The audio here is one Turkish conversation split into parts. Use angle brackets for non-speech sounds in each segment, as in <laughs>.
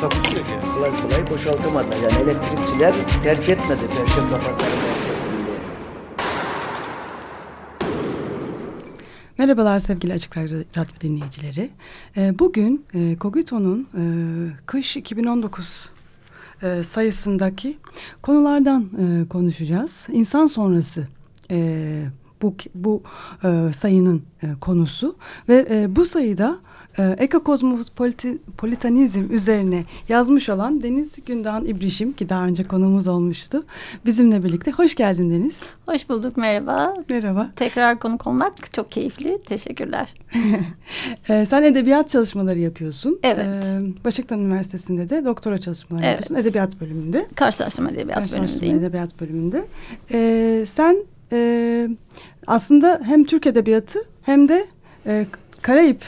Takusuyor ki. kolay kolay boşaltamadılar. Yani elektrikçiler terk etmedi Perşembe Pazarı merkezini. Merhabalar sevgili Açık Radyo dinleyicileri. Ee, Bugün e, Kogito'nun e, kış 2019 e, sayısındaki konulardan e, konuşacağız. İnsan sonrası e, bu bu e, sayının e, konusu ve e, bu sayıda e, ekokozmopolitanizm üzerine yazmış olan Deniz Gündoğan İbrişim ki daha önce konumuz olmuştu. Bizimle birlikte. Hoş geldin Deniz. Hoş bulduk, merhaba. Merhaba. Tekrar konuk olmak çok keyifli. Teşekkürler. <laughs> Ee, sen edebiyat çalışmaları yapıyorsun. Evet. Ee, Başaktan Üniversitesi'nde de doktora çalışmaları Evet. yapıyorsun. Edebiyat bölümünde. Karşılaştırma edebiyat Karşılaştırma bölümündeyim. Edebiyat bölümünde. Ee, sen e, aslında hem Türk edebiyatı hem de e, Karayip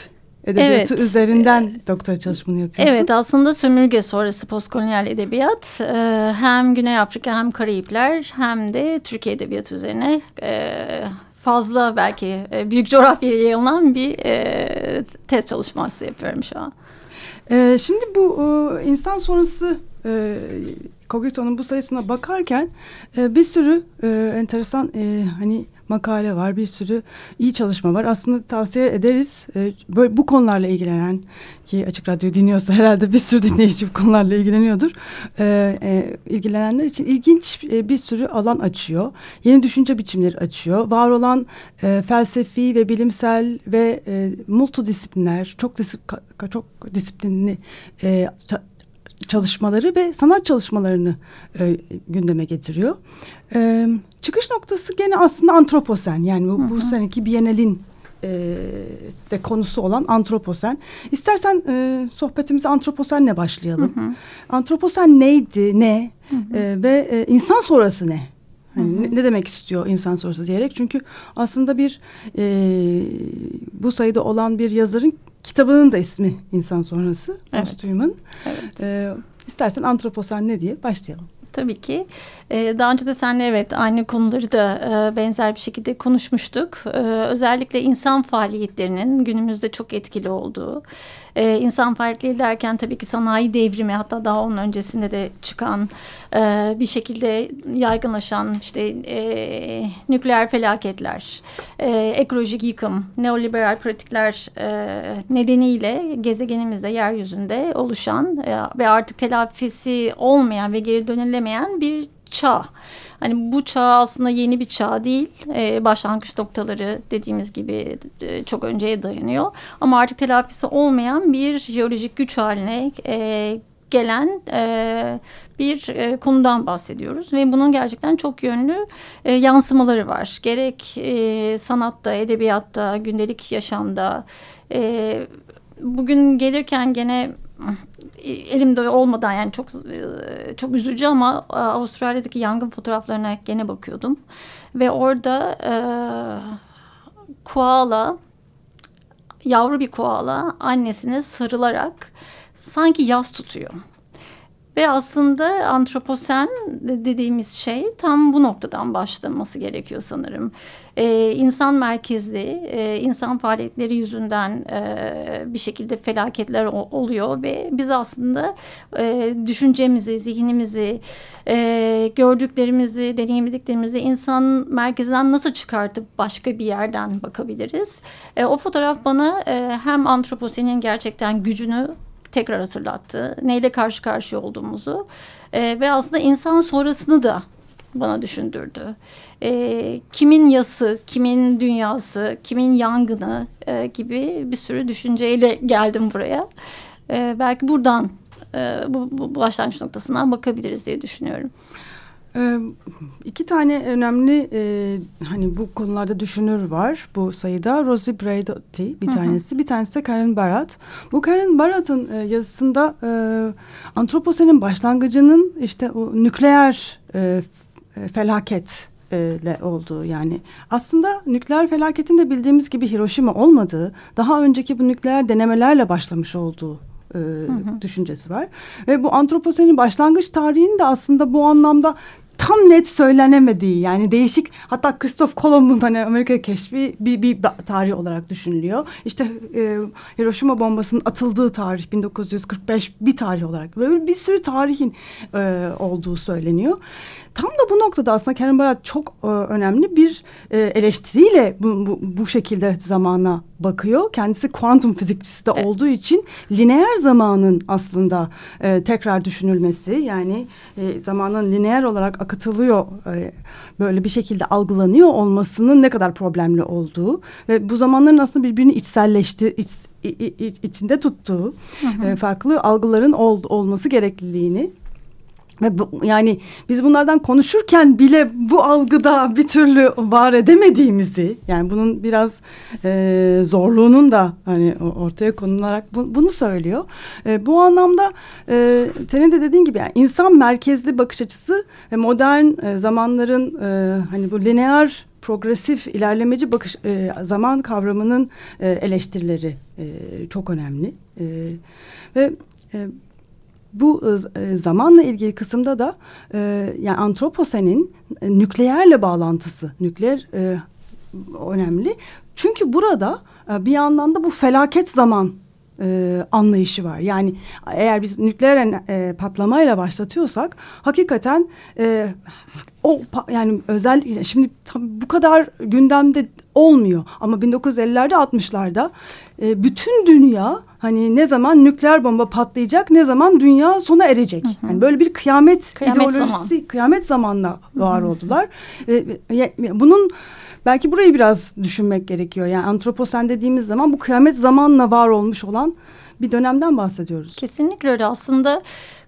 edebiyatı Evet. üzerinden doktora çalışmanı yapıyorsun. Evet aslında sömürge sonrası postkolonyal edebiyat e, hem Güney Afrika hem Karayipler hem de Türkiye edebiyatı üzerine e, fazla belki e, büyük coğrafyaya yayılan bir e, tez çalışması yapıyorum şu an. Şimdi bu e, insan sonrası e, Kogito'nun bu sayısına bakarken e, bir sürü e, enteresan e, hani makale var, bir sürü iyi çalışma var. Aslında tavsiye ederiz. E, böyle bu konularla ilgilenen ki Açık Radyo dinliyorsa herhalde bir sürü dinleyici bu konularla ilgileniyordur. E, e, ilgilenenler için ilginç e, bir sürü alan açıyor. Yeni düşünce biçimleri açıyor. Var olan e, felsefi ve bilimsel ve e, multidisipliner, çok disip, ka- çok disiplinli e, ça- çalışmaları ve sanat çalışmalarını e, gündeme getiriyor. E, çıkış noktası gene aslında antroposen. Yani bu, bu seneki Bienal'in e, de konusu olan antroposen. İstersen e, sohbetimize antroposenle başlayalım. Antroposen neydi, ne E, ve e, insan sonrası ne? Hani ne, ne demek istiyor insan sonrası diyerek? Çünkü aslında bir e, bu sayıda olan bir yazarın kitabının da ismi insan sonrası. Evet. Ostuyman. Evet. E, istersen antroposen ne diye başlayalım. Tabii ki. Ee, daha önce de seninle evet aynı konuları da e, benzer bir şekilde konuşmuştuk. Ee, özellikle insan faaliyetlerinin günümüzde çok etkili olduğu. Ee, insan faaliyetleri derken tabii ki sanayi devrimi hatta daha onun öncesinde de çıkan e, bir şekilde yaygınlaşan işte e, nükleer felaketler, e, ekolojik yıkım, neoliberal pratikler e, nedeniyle gezegenimizde yeryüzünde oluşan e, ve artık telafisi olmayan ve geri dönülemeyen bir çağ. Hani bu çağ aslında yeni bir çağ değil. Ee, başlangıç noktaları dediğimiz gibi e, çok önceye dayanıyor. Ama artık telafisi olmayan bir jeolojik güç haline e, gelen e, bir e, konudan bahsediyoruz ve bunun gerçekten çok yönlü e, yansımaları var. Gerek e, sanatta, edebiyatta, gündelik yaşamda. E, bugün gelirken gene elimde olmadan yani çok e, çok üzücü ama e, Avustralya'daki yangın fotoğraflarına gene bakıyordum ve orada e, koala yavru bir koala annesine sarılarak sanki yas tutuyor. Ve aslında antroposen dediğimiz şey tam bu noktadan başlaması gerekiyor sanırım. Ee, insan merkezli, e, insan faaliyetleri yüzünden e, bir şekilde felaketler o- oluyor ve biz aslında e, düşüncemizi, zihnimizi, e, gördüklerimizi, deneyimlediklerimizi insan merkezinden nasıl çıkartıp başka bir yerden bakabiliriz? E, o fotoğraf bana e, hem antroposenin gerçekten gücünü tekrar hatırlattı. Neyle karşı karşıya olduğumuzu e, ve aslında insan sonrasını da bana düşündürdü. E, kimin yası, kimin dünyası, kimin yangını e, gibi bir sürü düşünceyle geldim buraya. E, belki buradan e, bu, bu başlangıç noktasından bakabiliriz diye düşünüyorum. Ee, iki tane önemli e, hani bu konularda düşünür var bu sayıda. Rosie Braidotti bir Hı hı. tanesi, bir tanesi de Karen Barat. Bu Karen Barat'ın e, yazısında e, antroposenin başlangıcının işte o nükleer e, e, felaket ile olduğu yani aslında nükleer felaketin de bildiğimiz gibi Hiroşima olmadığı daha önceki bu nükleer denemelerle başlamış olduğu e, düşüncesi var. Ve bu antroposenin başlangıç tarihini de aslında bu anlamda tam net söylenemediği yani değişik hatta Christoph Kolomb'un hani Amerika keşfi bir, bir tarih olarak düşünülüyor. İşte e, Hiroşima bombasının atıldığı tarih 1945 bir tarih olarak böyle bir sürü tarihin e, olduğu söyleniyor. Tam da bu noktada aslında Karen Barat çok e, önemli bir e, eleştiriyle bu, bu, bu şekilde zamana bakıyor. Kendisi kuantum fizikçisi de olduğu için lineer zamanın aslında e, tekrar düşünülmesi yani e, zamanın lineer olarak akıtılıyor e, böyle bir şekilde algılanıyor olmasının ne kadar problemli olduğu ve bu zamanların aslında birbirini içselleştir iç, iç- içinde tuttuğu e, farklı algıların ol, olması gerekliliğini ve bu, yani biz bunlardan konuşurken bile bu algıda bir türlü var edemediğimizi yani bunun biraz e, zorluğunun da hani ortaya konularak bu- bunu söylüyor. E, bu anlamda e, senin de dediğin gibi yani insan merkezli bakış açısı ve modern e, zamanların e, hani bu lineer progresif ilerlemeci bakış e, zaman kavramının e, eleştirileri e, çok önemli E, ve e, bu e, zamanla ilgili kısımda da e, yani antroposenin e, nükleerle bağlantısı, nükleer e, önemli. Çünkü burada e, bir yandan da bu felaket zaman e, anlayışı var. Yani eğer biz nükleer e, patlamayla başlatıyorsak hakikaten e, o yani özellikle şimdi tabii bu kadar gündemde olmuyor ama 1950'lerde 60'larda e, bütün dünya hani ne zaman nükleer bomba patlayacak ne zaman dünya sona erecek. Yani böyle bir kıyamet, Kıyamet ideolojisi zaman. kıyamet zamanla var oldular. E, ya- bunun belki burayı biraz düşünmek gerekiyor. Yani antroposen dediğimiz zaman bu kıyamet zamanla var olmuş olan bir dönemden bahsediyoruz. Kesinlikle öyle aslında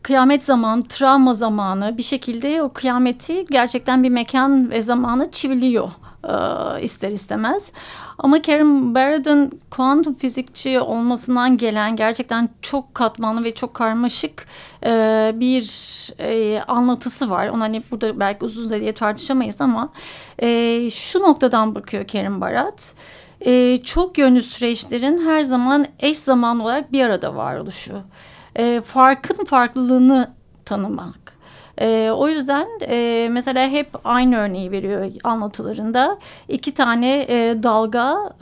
kıyamet zamanı, travma zamanı bir şekilde o kıyameti gerçekten bir mekan ve zamanı çiviliyor ister istemez. Ama Karen Barrett'ın kuantum fizikçi olmasından gelen gerçekten çok katmanlı ve çok karmaşık e, bir e, anlatısı var. Onu hani burada belki uzun diye tartışamayız ama e, şu noktadan bakıyor Karen Barrett e, çok yönlü süreçlerin her zaman eş zaman olarak bir arada varoluşu. E, farkın farklılığını tanımak. E, o yüzden e, mesela hep aynı örneği veriyor anlatılarında. İki tane e, dalga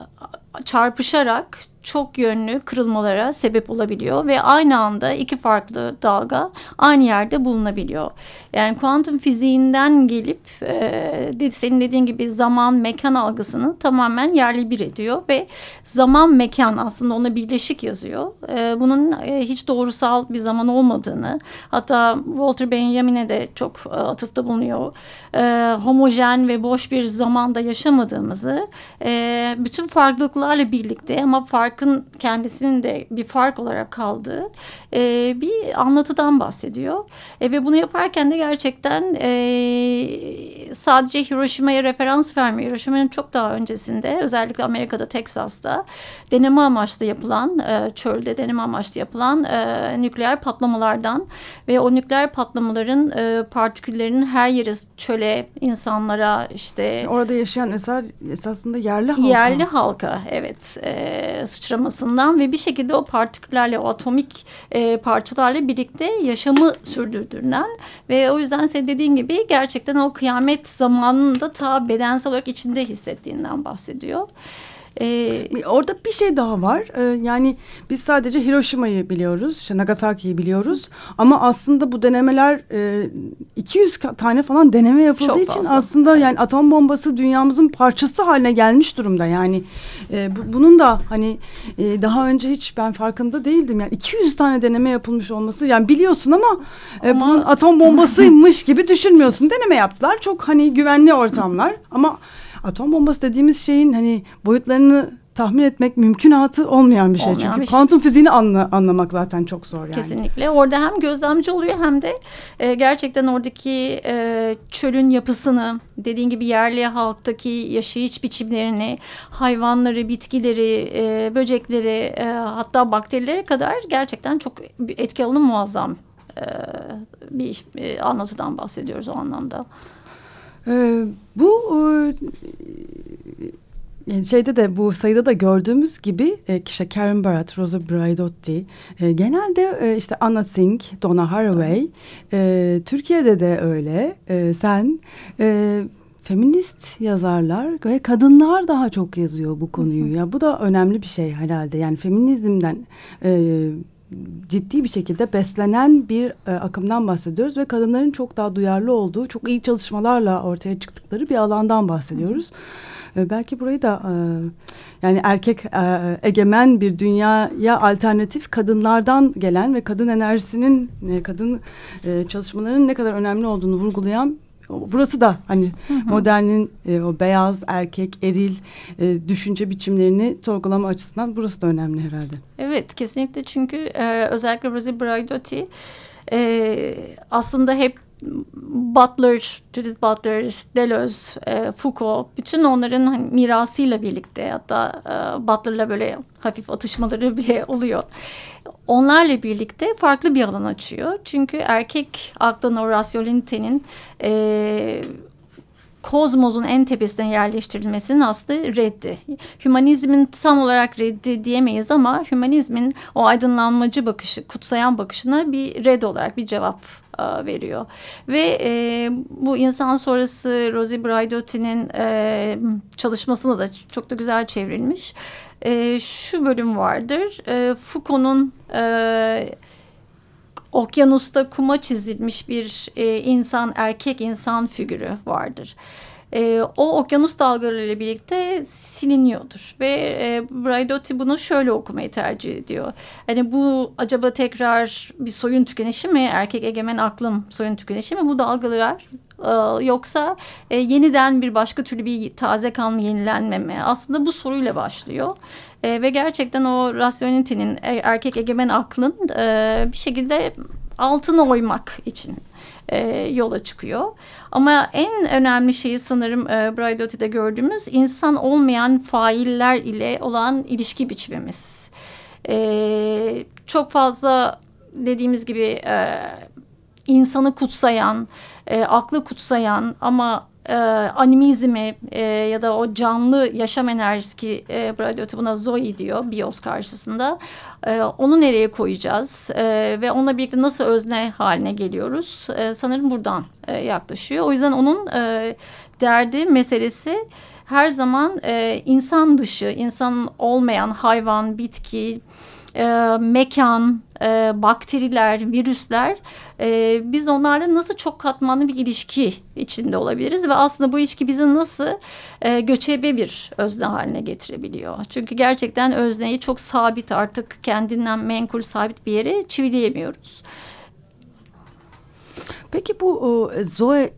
çarpışarak çok yönlü kırılmalara sebep olabiliyor ve aynı anda iki farklı dalga aynı yerde bulunabiliyor. Yani kuantum fiziğinden gelip e, senin dediğin gibi zaman mekan algısını tamamen yerli bir ediyor ve zaman mekan aslında ona birleşik yazıyor. E, bunun e, hiç doğrusal bir zaman olmadığını hatta Walter Benjamin'e de çok e, atıfta bulunuyor. E, homojen ve boş bir zamanda yaşamadığımızı e, bütün farklılıklarla birlikte ama farkın kendisinin de bir fark olarak kaldığı e, bir anlatıdan bahsediyor. E, ve bunu yaparken de gerçekten e, sadece Hiroşima'ya referans vermiyor. Hiroşima'nın çok daha öncesinde özellikle Amerika'da Teksas'ta deneme amaçlı yapılan e, çölde deneme amaçlı yapılan e, nükleer patlamalardan ve o nükleer patlamaların e, partiküllerinin her yeri çöle insanlara işte Orada yaşayan eser esasında yerli halka. Yerli halka evet e, sıçramasından ve bir şekilde o partiküllerle o atomik e, parçalarla birlikte yaşamı sürdürdüğünden ve o yüzden senin dediğin gibi gerçekten o kıyamet zamanında ta bedensel olarak içinde hissettiğinden bahsediyor. E, Orada bir şey daha var. Ee, yani biz sadece Hiroşima'yı biliyoruz, işte Nagasaki'yi biliyoruz. Ama aslında bu denemeler e, 200 ka- tane falan deneme yapıldığı için aslında yani atom bombası dünyamızın parçası haline gelmiş durumda. Yani e, bu- bunun da hani e, daha önce hiç ben farkında değildim. Yani 200 tane deneme yapılmış olması yani biliyorsun ama, e, Ama- bunun atom bombasıymış gibi düşünmüyorsun. Deneme yaptılar. Çok hani güvenli ortamlar ama atom bombası dediğimiz şeyin hani boyutlarını tahmin etmek mümkünatı olmayan bir şey. Olmayan Çünkü bir şey. kuantum fiziğini anla, anlamak zaten çok zor yani. Kesinlikle. Orada hem gözlemci oluyor hem de e, gerçekten oradaki e, çölün yapısını, dediğin gibi yerli halktaki yaşayış biçimlerini, hayvanları, bitkileri, e, böcekleri, e, hatta bakterilere kadar gerçekten çok etki alanı muazzam e, bir e, anlatıdan bahsediyoruz o anlamda. Ee, bu e, yani şeyde de bu sayıda da gördüğümüz gibi e, işte Karen Barrett, Rosa Braidotti, e, genelde e, işte Anna Singh, Donna Haraway, e, Türkiye'de de öyle. E, sen e, feminist yazarlar ve kadınlar daha çok yazıyor bu konuyu. Ya bu da önemli bir şey herhalde. Yani feminizmden e, ciddi bir şekilde beslenen bir e, akımdan bahsediyoruz ve kadınların çok daha duyarlı olduğu, çok iyi çalışmalarla ortaya çıktıkları bir alandan bahsediyoruz. E, belki burayı da e, yani erkek e, egemen bir dünyaya alternatif kadınlardan gelen ve kadın enerjisinin, e, kadın e, çalışmalarının ne kadar önemli olduğunu vurgulayan Burası da hani hı hı. modernin e, o beyaz erkek eril e, düşünce biçimlerini sorgulama açısından burası da önemli herhalde. Evet kesinlikle çünkü e, özellikle Rosie Braidotti e, aslında hep Butler, Judith Butler, Deleuze, e, Foucault bütün onların hani mirasıyla birlikte hatta e, Butler'la böyle hafif atışmaları bile <laughs> oluyor. Onlarla birlikte farklı bir alan açıyor. Çünkü erkek aklın o rasyonelitenin e, kozmosun en tepesine yerleştirilmesinin aslında reddi. Hümanizmin tam olarak reddi diyemeyiz ama hümanizmin o aydınlanmacı bakışı, kutsayan bakışına bir red olarak bir cevap e, veriyor. Ve e, bu insan sonrası Rosie Braidotti'nin e, çalışmasına da çok da güzel çevrilmiş. E, şu bölüm vardır. E, Foucault'un... E, okyanusta kuma çizilmiş bir e, insan erkek insan figürü vardır. E, o okyanus dalgalarıyla birlikte siliniyordur ve e, Braidotti bunu şöyle okumayı tercih ediyor. Hani bu acaba tekrar bir soyun tükenişi mi erkek egemen aklım soyun tükenişi mi bu dalgalar e, yoksa e, yeniden bir başka türlü bir taze kan mı yenilenme mi aslında bu soruyla başlıyor. E, ve gerçekten o rasyonelitenin e, erkek egemen aklın e, bir şekilde altına oymak için e, yola çıkıyor. Ama en önemli şeyi sanırım e, Braidotti'de gördüğümüz insan olmayan failler ile olan ilişki biçimimiz. E, çok fazla dediğimiz gibi e, insanı kutsayan, e, aklı kutsayan ama e, animizmi e, ya da o canlı yaşam enerjisi ki e, Bradiotti buna Zoe diyor bios karşısında. E, onu nereye koyacağız e, ve onunla birlikte nasıl özne haline geliyoruz? E, sanırım buradan e, yaklaşıyor. O yüzden onun e, derdi meselesi her zaman e, insan dışı, insan olmayan hayvan, bitki, e, mekan, e, bakteriler, virüsler e, biz onlarla nasıl çok katmanlı bir ilişki içinde olabiliriz ve aslında bu ilişki bizi nasıl e, göçebe bir özne haline getirebiliyor. Çünkü gerçekten özneyi çok sabit artık kendinden menkul sabit bir yere çivileyemiyoruz. Peki bu o, Zoe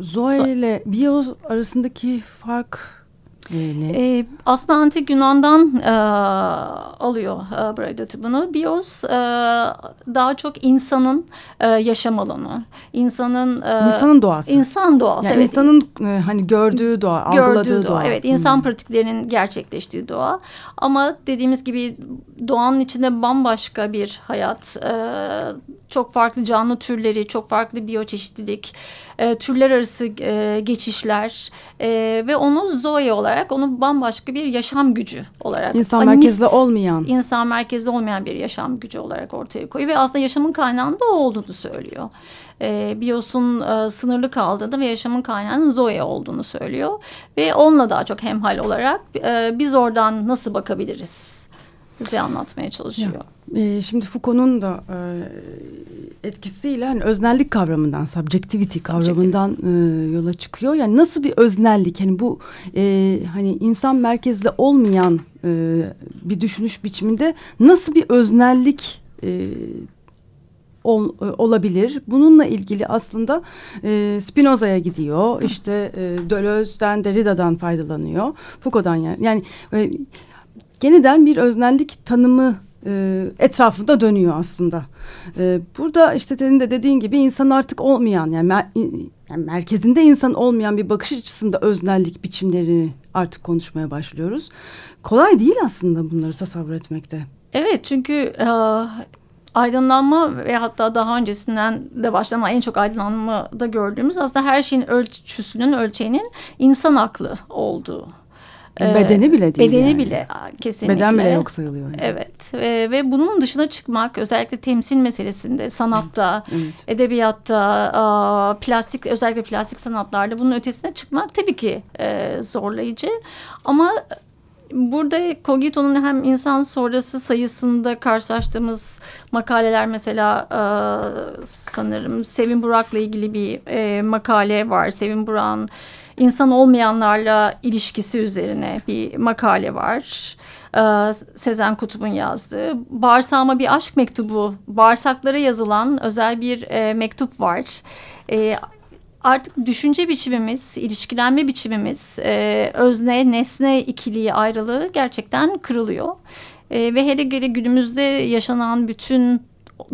Zoe ile Bio arasındaki fark ne? E, aslında antik Yunan'dan e, alıyor e, Braidoti bunu. Bios e, daha çok insanın e, yaşam alanı. İnsanın e, insanın doğası. İnsan doğası. Yani evet. insanın e, hani gördüğü doğa, gördüğü algıladığı doğa. doğa. Evet, insan hmm. pratiklerinin gerçekleştiği doğa. Ama dediğimiz gibi doğanın içinde bambaşka bir hayat. E, çok farklı canlı türleri, çok farklı biyoçeşitlilik, e, türler arası e, geçişler e, ve onu Zoe olarak, onu bambaşka bir yaşam gücü olarak. İnsan merkezli olmayan. İnsan merkezli olmayan bir yaşam gücü olarak ortaya koyuyor ve aslında yaşamın kaynağında o olduğunu söylüyor. E, Bios'un e, sınırlı kaldığını ve yaşamın kaynağının Zoe olduğunu söylüyor. Ve onunla daha çok hemhal olarak e, biz oradan nasıl bakabiliriz? Bize anlatmaya çalışıyor. Ya, e, şimdi Foucault'un da e, etkisiyle hani öznellik kavramından, subjectivity, kavramından e, yola çıkıyor. Yani nasıl bir öznellik? Hani bu e, hani insan merkezli olmayan e, bir düşünüş biçiminde nasıl bir öznellik e, ol, e, olabilir. Bununla ilgili aslında e, Spinoza'ya gidiyor. Hı. İşte e, Deleuze'den, Derrida'dan faydalanıyor. Foucault'dan yani. Yani e, yeniden bir öznellik tanımı e, etrafında dönüyor aslında. E, burada işte senin de dediğin gibi insan artık olmayan yani, mer yani merkezinde insan olmayan bir bakış açısında öznellik biçimlerini artık konuşmaya başlıyoruz. Kolay değil aslında bunları tasavvur etmekte. Evet çünkü e, aydınlanma ve hatta daha öncesinden de başlama en çok aydınlanmada gördüğümüz aslında her şeyin ölçüsünün ölçeğinin insan aklı olduğu. E, bedeni bile değil. Bedeni yani. bile kesinlikle. Beden bile yok sayılıyor. Yani. Evet ve, ve bunun dışına çıkmak özellikle temsil meselesinde sanatta, evet. edebiyatta, plastik özellikle plastik sanatlarda bunun ötesine çıkmak tabii ki e, zorlayıcı. Ama burada Cogito'nun hem insan sonrası sayısında karşılaştığımız makaleler mesela e, sanırım Sevin Burak'la ilgili bir e, makale var. Sevin Burak'ın insan olmayanlarla ilişkisi üzerine bir makale var. Ee, Sezen Kutup'un yazdığı. Bağırsağıma bir aşk mektubu, bağırsaklara yazılan özel bir e, mektup var. E, artık düşünce biçimimiz, ilişkilenme biçimimiz, e, özne, nesne ikiliği ayrılığı gerçekten kırılıyor. E, ve hele hele günümüzde yaşanan bütün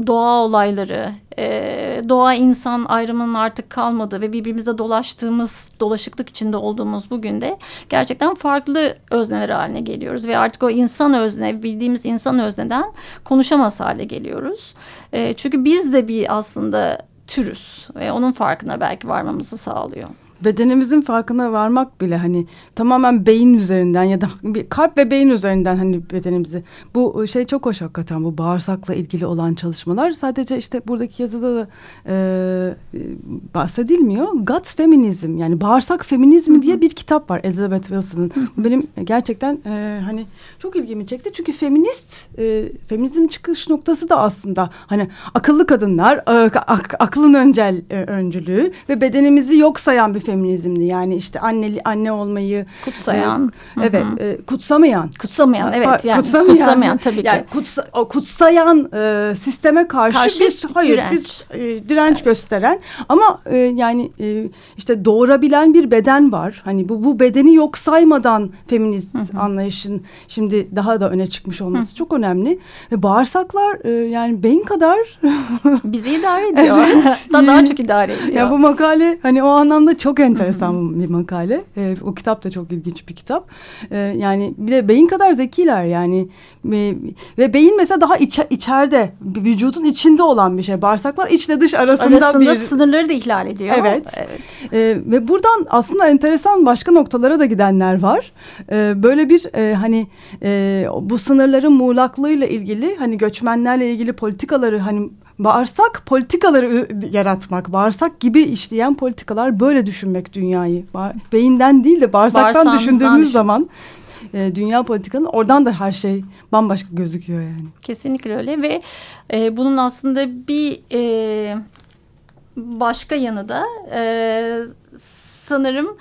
doğa olayları, e, doğa insan ayrımının artık kalmadığı ve birbirimizde dolaştığımız, dolaşıklık içinde olduğumuz bugün de gerçekten farklı özneler haline geliyoruz. Ve artık o insan özne, bildiğimiz insan özneden konuşamaz hale geliyoruz. E, çünkü biz de bir aslında türüz ve onun farkına belki varmamızı sağlıyor bedenimizin farkına varmak bile hani tamamen beyin üzerinden ya da <laughs> kalp ve beyin üzerinden hani bedenimizi. Bu şey çok hoş hakikaten bu bağırsakla ilgili olan çalışmalar. Sadece işte buradaki yazıda da e, bahsedilmiyor. Gut feminizm yani bağırsak feminizmi Hı -hı. diye bir kitap var Elizabeth Wilson'ın. Benim gerçekten e, hani çok ilgimi çekti. Çünkü feminist e, feminizm çıkış noktası da aslında hani akıllı kadınlar ak, aklın öncel e, öncülüğü ve bedenimizi yok sayan bir feminizmdi. Yani işte anneli anne olmayı kutsayan. E, evet, e, kutsamayan. Kutsamayan evet yani kutsamayan, kutsamayan tabii yani ki. Kutsa, o kutsayan e, sisteme karşı, karşı biz hayır direnç. biz e, direnç evet. gösteren ama e, yani e, işte doğurabilen bir beden var. Hani bu bu bedeni yok saymadan feminist hı hı. anlayışın şimdi daha da öne çıkmış olması hı. çok önemli. Ve bağırsaklar e, yani beyin kadar bizi idare <laughs> ediyor. evet. daha, daha çok <laughs> idare ediyor. Ya bu makale hani o anlamda çok çok enteresan bir makale. E, o kitap da çok ilginç bir kitap. E, yani bir de beyin kadar zekiler yani. E, ve beyin mesela daha iç, içeride, vücudun içinde olan bir şey. Bağırsaklar içle dış arasında, arasında bir... sınırları da ihlal ediyor. Evet. evet. E, ve buradan aslında enteresan başka noktalara da gidenler var. E, böyle bir e, hani e, bu sınırların muğlaklığıyla ilgili hani göçmenlerle ilgili politikaları hani bağırsak politikaları yaratmak, bağırsak gibi işleyen politikalar böyle düşünmek dünyayı. Beyinden değil de bağırsaktan düşündüğümüz düşün. zaman e, dünya politikanın oradan da her şey bambaşka gözüküyor yani. Kesinlikle öyle ve e, bunun aslında bir e, başka yanı da e, sanırım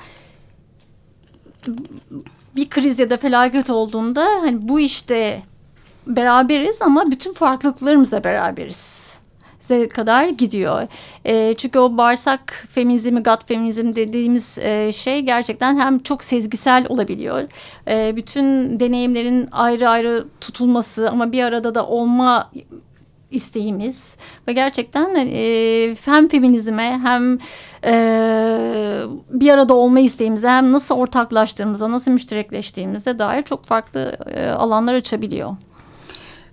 bir kriz ya da felaket olduğunda hani bu işte beraberiz ama bütün farklılıklarımızla beraberiz kadar gidiyor. E, çünkü o bağırsak feminizmi, gut feminizm dediğimiz e, şey gerçekten hem çok sezgisel olabiliyor. E, bütün deneyimlerin ayrı ayrı tutulması ama bir arada da olma isteğimiz ve gerçekten e, hem feminizme hem e, bir arada olma isteğimize hem nasıl ortaklaştığımıza nasıl müşterekleştiğimize dair çok farklı e, alanlar açabiliyor.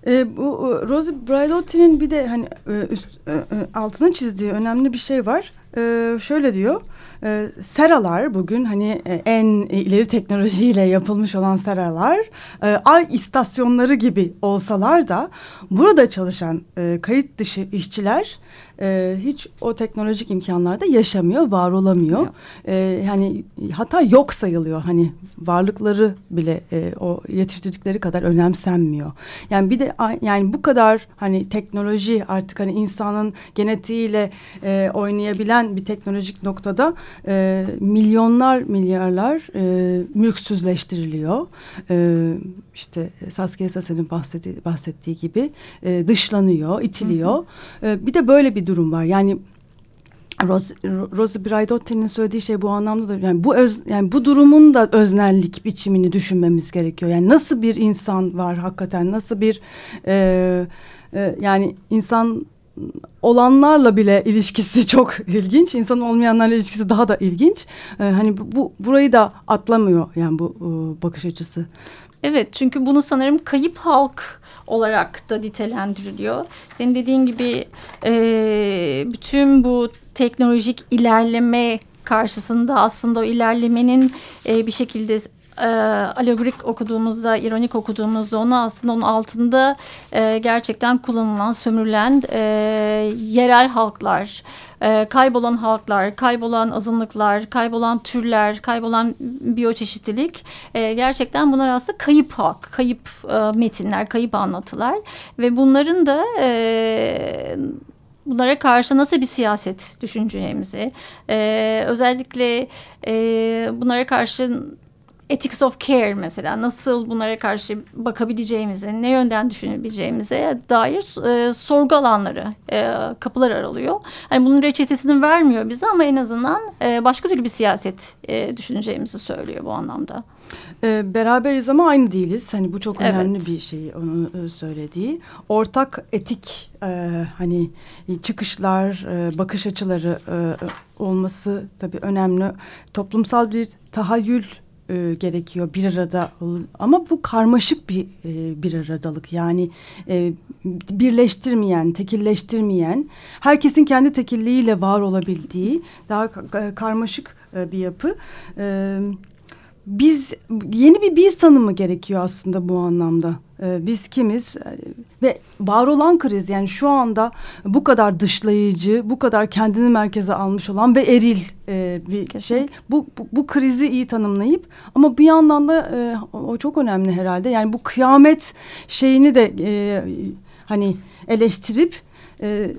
E, bu Rosie Braidotti'nin bir de hani e, üst, e, e, altına çizdiği önemli bir şey var. E, şöyle diyor. E, seralar bugün hani e, en ileri teknolojiyle yapılmış olan seralar e, ay istasyonları gibi olsalar da burada çalışan e, kayıt dışı işçiler e, hiç o teknolojik imkanlarda yaşamıyor, var olamıyor. E, yani hatta yok sayılıyor. Hani varlıkları bile e, o yetiştirdikleri kadar önemsenmiyor. Yani bir de yani bu kadar hani teknoloji artık hani insanın genetiğiyle e, oynayabilen bir teknolojik noktada e, milyonlar milyarlar e, mülksüzleştiriliyor. E, işte Saskia Sassen'in bahsettiği, bahsettiği gibi e, dışlanıyor, itiliyor. Hı hı. E, bir de böyle bir durum var. Yani Rose, Rosie Braidotti'nin söylediği şey bu anlamda da yani bu öz yani bu durumun da öznellik biçimini düşünmemiz gerekiyor. Yani nasıl bir insan var hakikaten nasıl bir e, e, yani insan olanlarla bile ilişkisi <laughs> çok ilginç. İnsan olmayanlarla ilişkisi daha da ilginç. E, hani bu, bu burayı da atlamıyor yani bu e, bakış açısı. Evet çünkü bunu sanırım kayıp halk olarak da nitelendiriliyor. Senin dediğin gibi e, bütün bu teknolojik ilerleme karşısında aslında o ilerlemenin e, bir şekilde e, alegorik okuduğumuzda, ironik okuduğumuzda onu aslında onun altında e, gerçekten kullanılan, sömürülen e, yerel halklar, e, kaybolan halklar, kaybolan azınlıklar, kaybolan türler, kaybolan biyoçeşitlilik e, gerçekten bunlar aslında kayıp halk, kayıp e, metinler, kayıp anlatılar. Ve bunların da e, bunlara karşı nasıl bir siyaset düşüneceğimizi, e, özellikle e, bunlara karşı ethics of care mesela nasıl bunlara karşı bakabileceğimizi, ne yönden düşünebileceğimize dair e, sorgu alanları, e, kapılar aralıyor. Hani bunun reçetesini vermiyor bize ama en azından e, başka türlü bir siyaset e, düşüneceğimizi söylüyor bu anlamda. E, beraberiz ama aynı değiliz. Hani bu çok önemli evet. bir şey onun e, söylediği. Ortak etik e, hani çıkışlar, e, bakış açıları e, olması tabii önemli. Toplumsal bir tahayyül e, gerekiyor bir arada ama bu karmaşık bir e, bir aradalık yani e, birleştirmeyen tekilleştirmeyen herkesin kendi tekilliğiyle var olabildiği daha karmaşık e, bir yapı. E, biz yeni bir biz tanımı gerekiyor aslında bu anlamda. Ee, biz kimiz ee, ve var olan kriz yani şu anda bu kadar dışlayıcı, bu kadar kendini merkeze almış olan ve eril e, bir Kesinlikle. şey. Bu, bu bu krizi iyi tanımlayıp ama bir yandan da e, o çok önemli herhalde. Yani bu kıyamet şeyini de e, hani eleştirip e,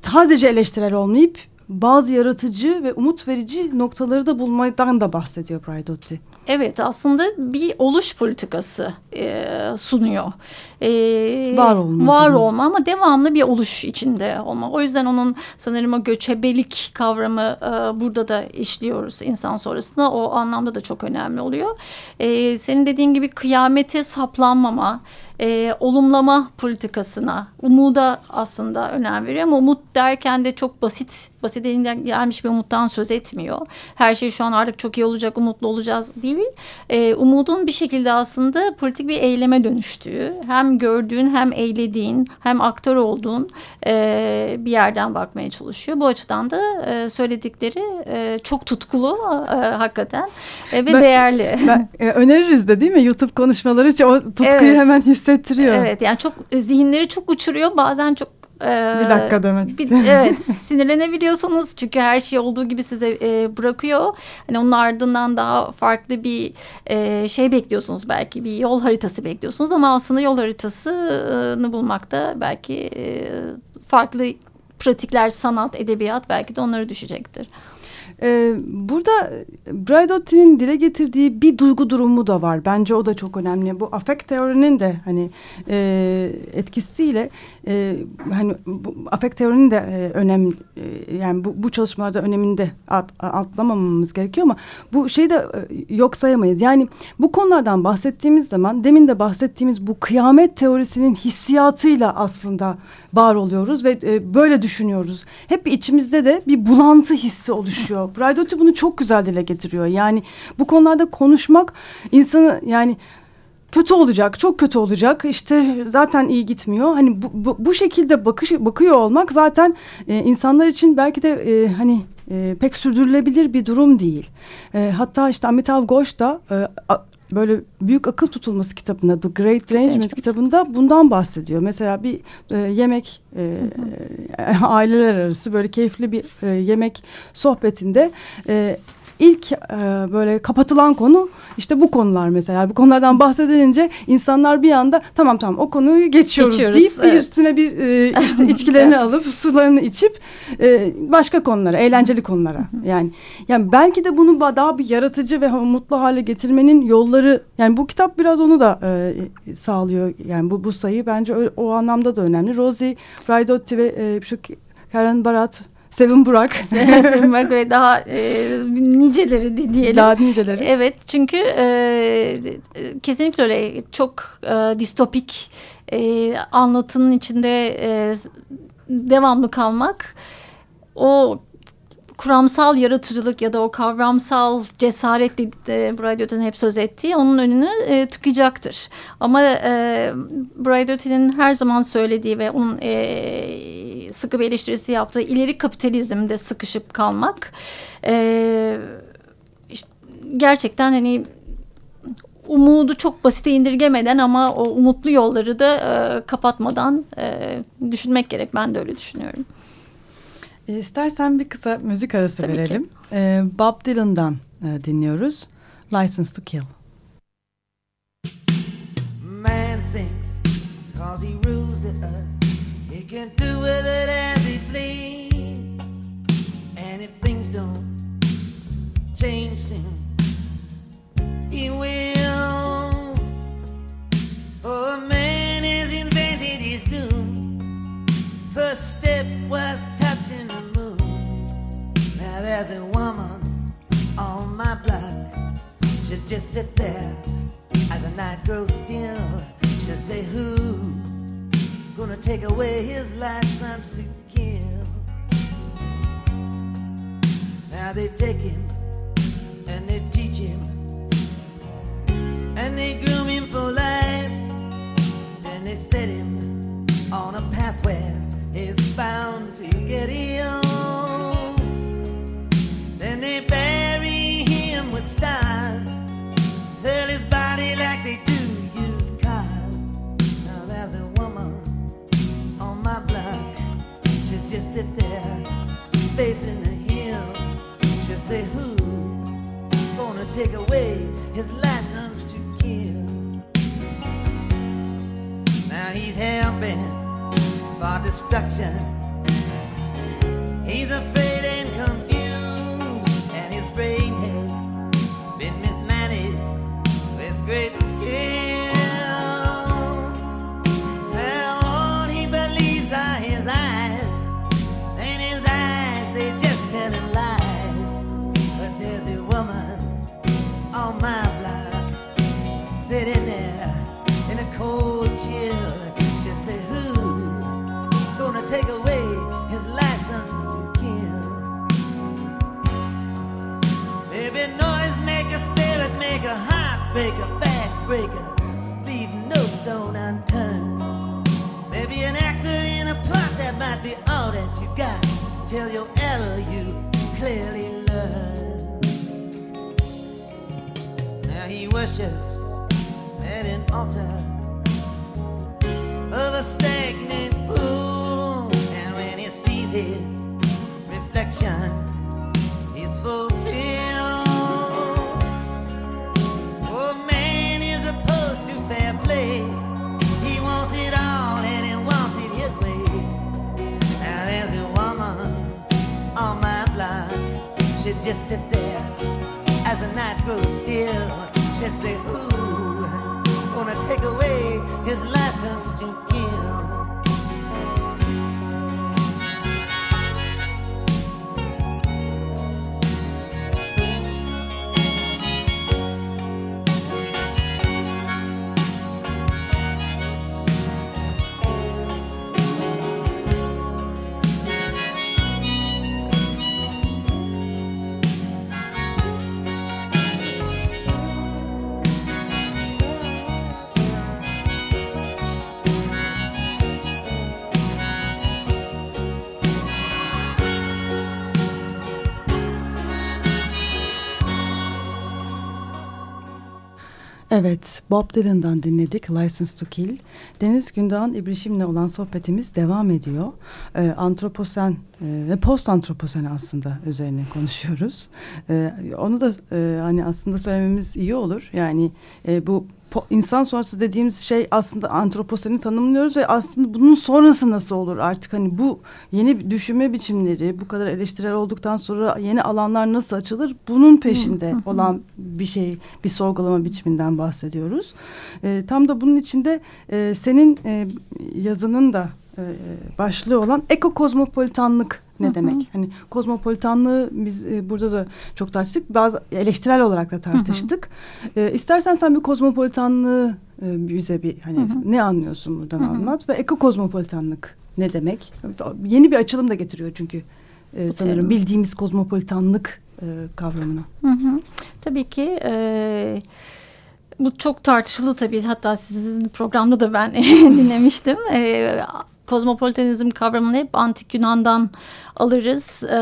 sadece eleştirel olmayıp bazı yaratıcı ve umut verici noktaları da bulmadan da bahsediyor Braidotti. Evet aslında bir oluş politikası e, sunuyor. E, var olma. Var olma ama devamlı bir oluş içinde olma. O yüzden onun sanırım o göçebelik kavramı e, burada da işliyoruz insan sonrasında. O anlamda da çok önemli oluyor. E, senin dediğin gibi kıyamete saplanmama e, olumlama politikasına, umuda aslında önem veriyor. Ama umut derken de çok basit, basit elinden gelmiş bir umuttan söz etmiyor. Her şey şu an artık çok iyi olacak, umutlu olacağız değil. E, umudun bir şekilde aslında politik bir eyleme dönüştüğü, hem gördüğün hem eylediğin hem aktör olduğun e, bir yerden bakmaya çalışıyor. Bu açıdan da e, söyledikleri e, çok tutkulu e, hakikaten e, ve ben, değerli. <laughs> Ben, e, öneririz de değil mi? YouTube konuşmaları o tutkuyu evet. hemen hissettiriyor. Evet yani çok e, zihinleri çok uçuruyor bazen çok ee, bir dakika demek bir, Evet sinirlenebiliyorsunuz çünkü her şey olduğu gibi size e, bırakıyor. Hani onun ardından daha farklı bir e, şey bekliyorsunuz belki bir yol haritası bekliyorsunuz ama aslında yol haritasını bulmakta belki e, farklı pratikler sanat edebiyat belki de onları düşecektir. Ee, burada Braidotti'nin dile getirdiği bir duygu durumu da var. Bence o da çok önemli. Bu afekt teorinin de hani e, etkisiyle e, hani bu afekt teorinin de e, önem e, yani bu, bu çalışmalarda önemini de at, atlamamamız gerekiyor ama bu şeyi de e, yok sayamayız. Yani bu konulardan bahsettiğimiz zaman demin de bahsettiğimiz bu kıyamet teorisinin hissiyatıyla aslında var oluyoruz ve e, böyle düşünüyoruz. Hep içimizde de bir bulantı hissi oluşuyor. Braidotti bunu çok güzel dile getiriyor. Yani bu konularda konuşmak insanı yani kötü olacak, çok kötü olacak. İşte zaten iyi gitmiyor. Hani bu, bu, bu şekilde bakış bakıyor olmak zaten e, insanlar için belki de e, hani e, pek sürdürülebilir bir durum değil. E, hatta işte Amitav Ghosh da e, böyle büyük akıl tutulması kitabında The Great Derangement kitabında bundan bahsediyor. Mesela bir e, yemek e, <laughs> aileler arası böyle keyifli bir e, yemek sohbetinde e, ilk e, böyle kapatılan konu işte bu konular mesela. Bu konulardan bahsedilince insanlar bir anda tamam tamam o konuyu geçiyoruz, geçiyoruz deyip evet. bir üstüne bir e, <laughs> işte içkilerini alıp sularını içip e, başka konulara, eğlenceli konulara. yani yani belki de bunu daha bir yaratıcı ve mutlu hale getirmenin yolları yani bu kitap biraz onu da e, sağlıyor. Yani bu bu sayı bence o, o anlamda da önemli. Rosie Raidotti ve e, şu Karen Barat Sevin Burak. <laughs> Sevin Burak ve daha e, niceleri di- diyelim. Daha niceleri. Evet çünkü e, kesinlikle öyle çok e, distopik e, anlatının içinde e, devamlı kalmak o kuramsal yaratıcılık ya da o kavramsal cesaret de Braidot'un hep söz ettiği onun önünü e, tıkacaktır. Ama e, Braidot'un her zaman söylediği ve onun e, sıkı bir eleştirisi yaptığı ileri kapitalizmde sıkışıp kalmak e, işte gerçekten hani umudu çok basite indirgemeden ama o umutlu yolları da e, kapatmadan e, düşünmek gerek. Ben de öyle düşünüyorum. E, İstersen bir kısa müzik arası Tabii ki. verelim. E, Bob Dylan'dan e, dinliyoruz. License to Kill. Man thinks cause rules he can do with it as he please. And if things don't change soon, he will. Oh, man has invented his doom. First step was touching the moon. Now there's a woman on my block. She'll just sit there as the night grows still. She'll say, Who gonna take away his license to kill? Now they take him and they teach him and they groom him for life. Then they set him on a path where he's bound to get ill. Then they bury him with stars, sell his just sit there facing the hill. She'll say, Who gonna take away his license to kill? Now he's hell bent for destruction. He's afraid Evet, Bob Dylan'dan dinledik License to Kill. Deniz Gündoğan İbrişim'le olan sohbetimiz devam ediyor. Ee, antroposen e, ve post antroposen aslında üzerine konuşuyoruz. Ee, onu da e, hani aslında söylememiz iyi olur. Yani e, bu insan sonrası dediğimiz şey aslında antroposeni tanımlıyoruz ve aslında bunun sonrası nasıl olur artık? Hani bu yeni düşünme biçimleri bu kadar eleştirel olduktan sonra yeni alanlar nasıl açılır? Bunun peşinde olan bir şey bir sorgulama biçiminden bahsediyoruz. E, tam da bunun içinde e, senin e, yazının da e, başlığı olan ekokozmopolitanlık ne demek? Hani kozmopolitanlığı biz e, burada da çok tartıştık. Bazı eleştirel olarak da tartıştık. E, istersen sen bir kozmopolitanlığı e, bize bir hani ne anlıyorsun buradan anlat ve ekokozmopolitanlık ne demek? Yeni bir açılım da getiriyor çünkü e, sanırım bildiğimiz kozmopolitanlık e, kavramına. Hı hı. Tabii ki e, bu çok tartışılı tabii. Hatta sizin programda da ben <laughs> dinlemiştim. E, kozmopolitanizm kavramını hep antik Yunan'dan alırız E,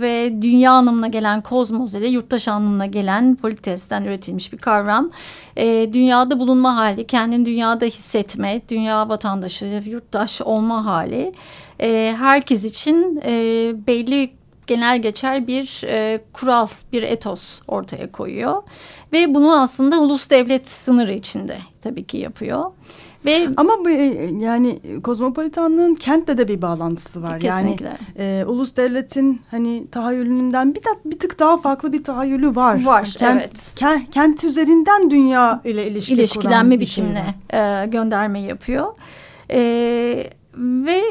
ve dünya anlamına gelen kozmos ile yurttaş anlamına gelen politesten üretilmiş bir kavram. E, dünyada bulunma hali, kendini dünyada hissetme, dünya vatandaşı, yurttaş olma hali e, herkes için e, belli genel geçer bir e, kural, bir etos ortaya koyuyor. Ve bunu aslında ulus devlet sınırı içinde tabii ki yapıyor. Ve Ama bu e, yani kozmopolitanlığın kentle de bir bağlantısı var. Kesinlikle. Yani e, ulus devletin hani tahayyülünden bir, da, bir tık daha farklı bir tahayyülü var. Var, Kent- evet. ke- kent üzerinden dünya ile ilişki ilişkilenme bir şey biçimine var. e, gönderme yapıyor. E, ve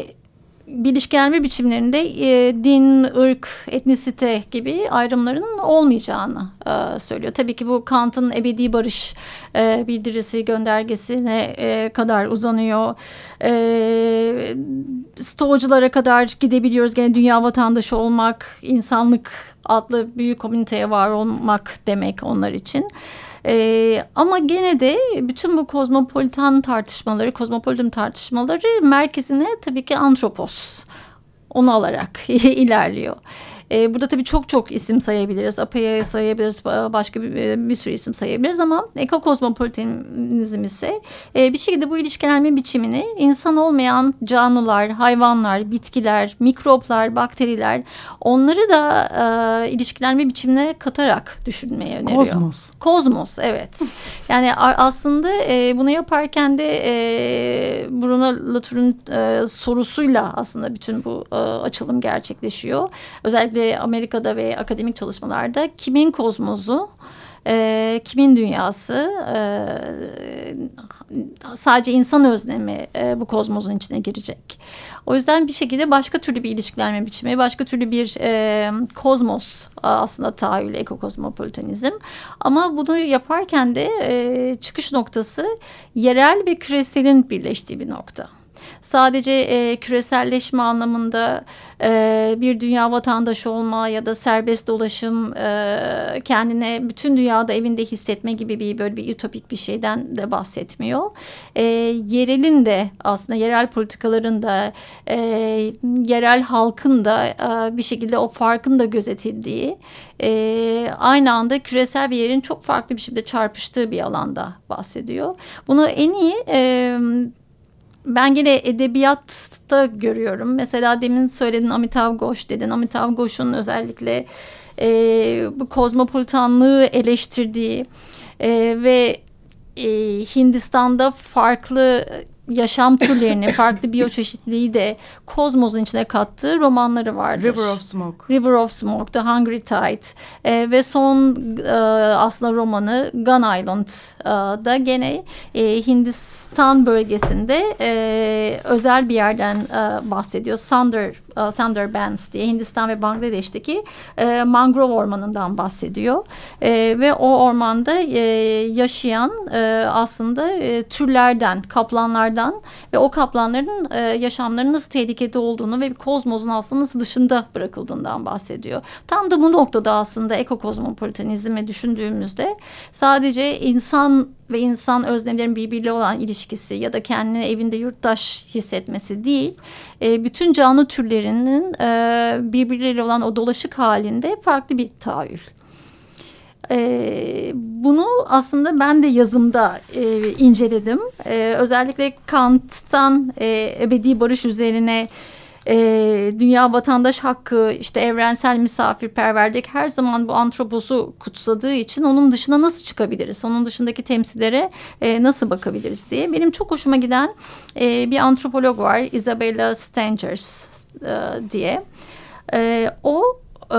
ilişkilenme biçimlerinde e, din, ırk, etnisite gibi ayrımların olmayacağını e, söylüyor. Tabii ki bu Kant'ın ebedi barış e, bildirisi göndergesine e, kadar uzanıyor. E, Stoacılara kadar gidebiliyoruz. Gene dünya vatandaşı olmak, insanlık adlı büyük komüniteye var olmak demek onlar için. Ee, ama gene de bütün bu kozmopolitan tartışmaları, kozmopolitan tartışmaları merkezine tabii ki antropos onu alarak <laughs> ilerliyor. Ee, burada tabii çok çok isim sayabiliriz. Apaya'yı sayabiliriz, başka bir, bir sürü isim sayabiliriz ama ekokozmopolitanizm ise e, bir şekilde bu ilişkilenme biçimini insan olmayan canlılar, hayvanlar, bitkiler, mikroplar, bakteriler onları da e, ilişkilenme biçimine katarak düşünmeye öneriyor. Kozmos. Kozmos evet. <laughs> Yani aslında e, bunu yaparken de e, Bruno Latour'un e, sorusuyla aslında bütün bu e, açılım gerçekleşiyor. Özellikle Amerika'da ve akademik çalışmalarda kimin kozmosu, e, kimin dünyası, e, sadece insan özlemi e, bu kozmosun içine girecek. O yüzden bir şekilde başka türlü bir ilişkilenme biçimi, başka türlü bir e, kozmos aslında tahayyül, ekokozmopolitanizm. Ama bunu yaparken de e, çıkış noktası yerel ve küreselin birleştiği bir nokta sadece e, küreselleşme anlamında e, bir dünya vatandaşı olma ya da serbest dolaşım e, kendine bütün dünyada evinde hissetme gibi bir böyle bir ütopik bir şeyden de bahsetmiyor. E, yerelin de aslında yerel politikaların da e, yerel halkın da e, bir şekilde o farkın da gözetildiği e, aynı anda küresel bir yerin çok farklı bir şekilde çarpıştığı bir alanda bahsediyor. Bunu en iyi e, ben yine edebiyatta görüyorum. Mesela demin söyledin Amitav Ghosh dedin. Amitav Ghosh'un özellikle e, bu kozmopolitanlığı eleştirdiği e, ve e, Hindistan'da farklı yaşam türlerini, farklı biyoçeşitliliği de kozmosun içine kattığı romanları vardır. River of Smoke. River of Smoke, The Hungry Tide e, ve son e, aslında romanı Gun Island e, gene e, Hindistan bölgesinde e, özel bir yerden e, bahsediyor. Sunder, e, Sundarbans diye Hindistan ve Bangladeş'teki e, mangrove ormanından bahsediyor. E, ve o ormanda e, yaşayan e, aslında e, türlerden, kaplanlardan ve o kaplanların e, yaşamlarının nasıl tehlikede olduğunu ve kozmosun aslında nasıl dışında bırakıldığından bahsediyor. Tam da bu noktada aslında ekokozmopolitanizmi düşündüğümüzde sadece insan ve insan öznelerin birbiriyle olan ilişkisi ya da kendini evinde yurttaş hissetmesi değil, e, bütün canlı türlerinin e, birbirleriyle olan o dolaşık halinde farklı bir tahayyül. Ee, bunu aslında ben de yazımda e, inceledim. Ee, özellikle Kant'tan e, ebedi barış üzerine e, dünya vatandaş hakkı, işte evrensel misafirperverlik her zaman bu antroposu kutsadığı için onun dışına nasıl çıkabiliriz? Onun dışındaki temsillere e, nasıl bakabiliriz diye. Benim çok hoşuma giden e, bir antropolog var Isabella Stengers e, diye. E, o e,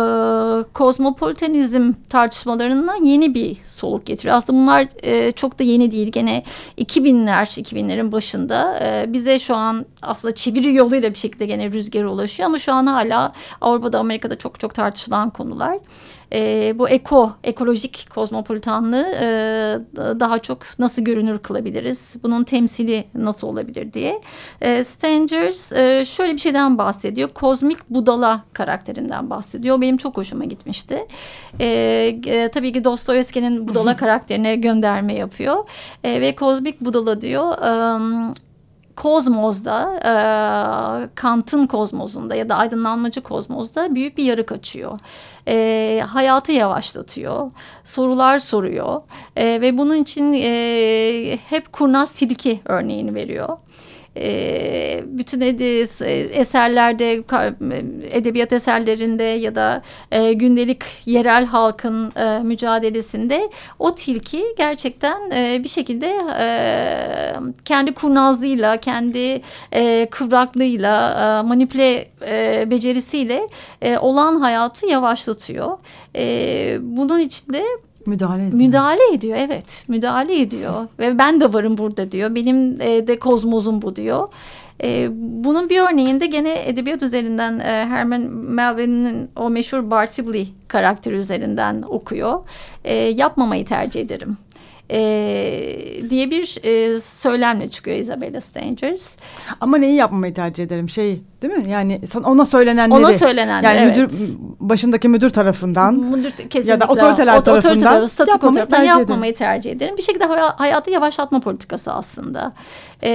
kozmopolitanizm tartışmalarına yeni bir soluk getiriyor. Aslında bunlar e, çok da yeni değil. Gene 2000'ler, 2000'lerin başında e, bize şu an aslında çeviri yoluyla bir şekilde gene rüzgar ulaşıyor ama şu an hala Avrupa'da, Amerika'da çok çok tartışılan konular e, bu eko, ekolojik kozmopolitanlığı e, daha çok nasıl görünür kılabiliriz? Bunun temsili nasıl olabilir diye. E, Stangers e, şöyle bir şeyden bahsediyor. Kozmik budala karakterinden bahsediyor. Benim çok hoşuma gitmişti. E, e, tabii ki Dostoyevski'nin budala <laughs> karakterine gönderme yapıyor. E, ve kozmik budala diyor... E, kozmozda, e, Kant'ın kozmozunda ya da aydınlanmacı kozmozda büyük bir yarık açıyor. E, hayatı yavaşlatıyor, sorular soruyor e, ve bunun için e, hep kurnaz tilki örneğini veriyor e, bütün eserlerde edebiyat eserlerinde ya da e, gündelik yerel halkın e, mücadelesinde o tilki gerçekten e, bir şekilde kendi kurnazlığıyla kendi kıvraklığıyla e, manipüle becerisiyle olan hayatı yavaşlatıyor. Bunun içinde Müdahale ediyor. Müdahale ediyor evet. Müdahale ediyor. Ve ben de varım burada diyor. Benim e, de kozmozum bu diyor. E, bunun bir örneğinde gene edebiyat üzerinden e, Herman Melville'nin o meşhur Bartleby karakteri üzerinden okuyor. E, yapmamayı tercih ederim e, diye bir e, söylemle çıkıyor Isabella Stangers. Ama neyi yapmamayı tercih ederim şey değil mi? Yani ona söylenenleri. Ona söylenenleri yani evet. müdür, başındaki müdür tarafından müdür, kesinlikle, ya da otoriteler ot tarafından otoriteler, statüko yapmamayı, tercih, yapmamayı tercih ederim. Bir şekilde hayatı yavaşlatma politikası aslında. E,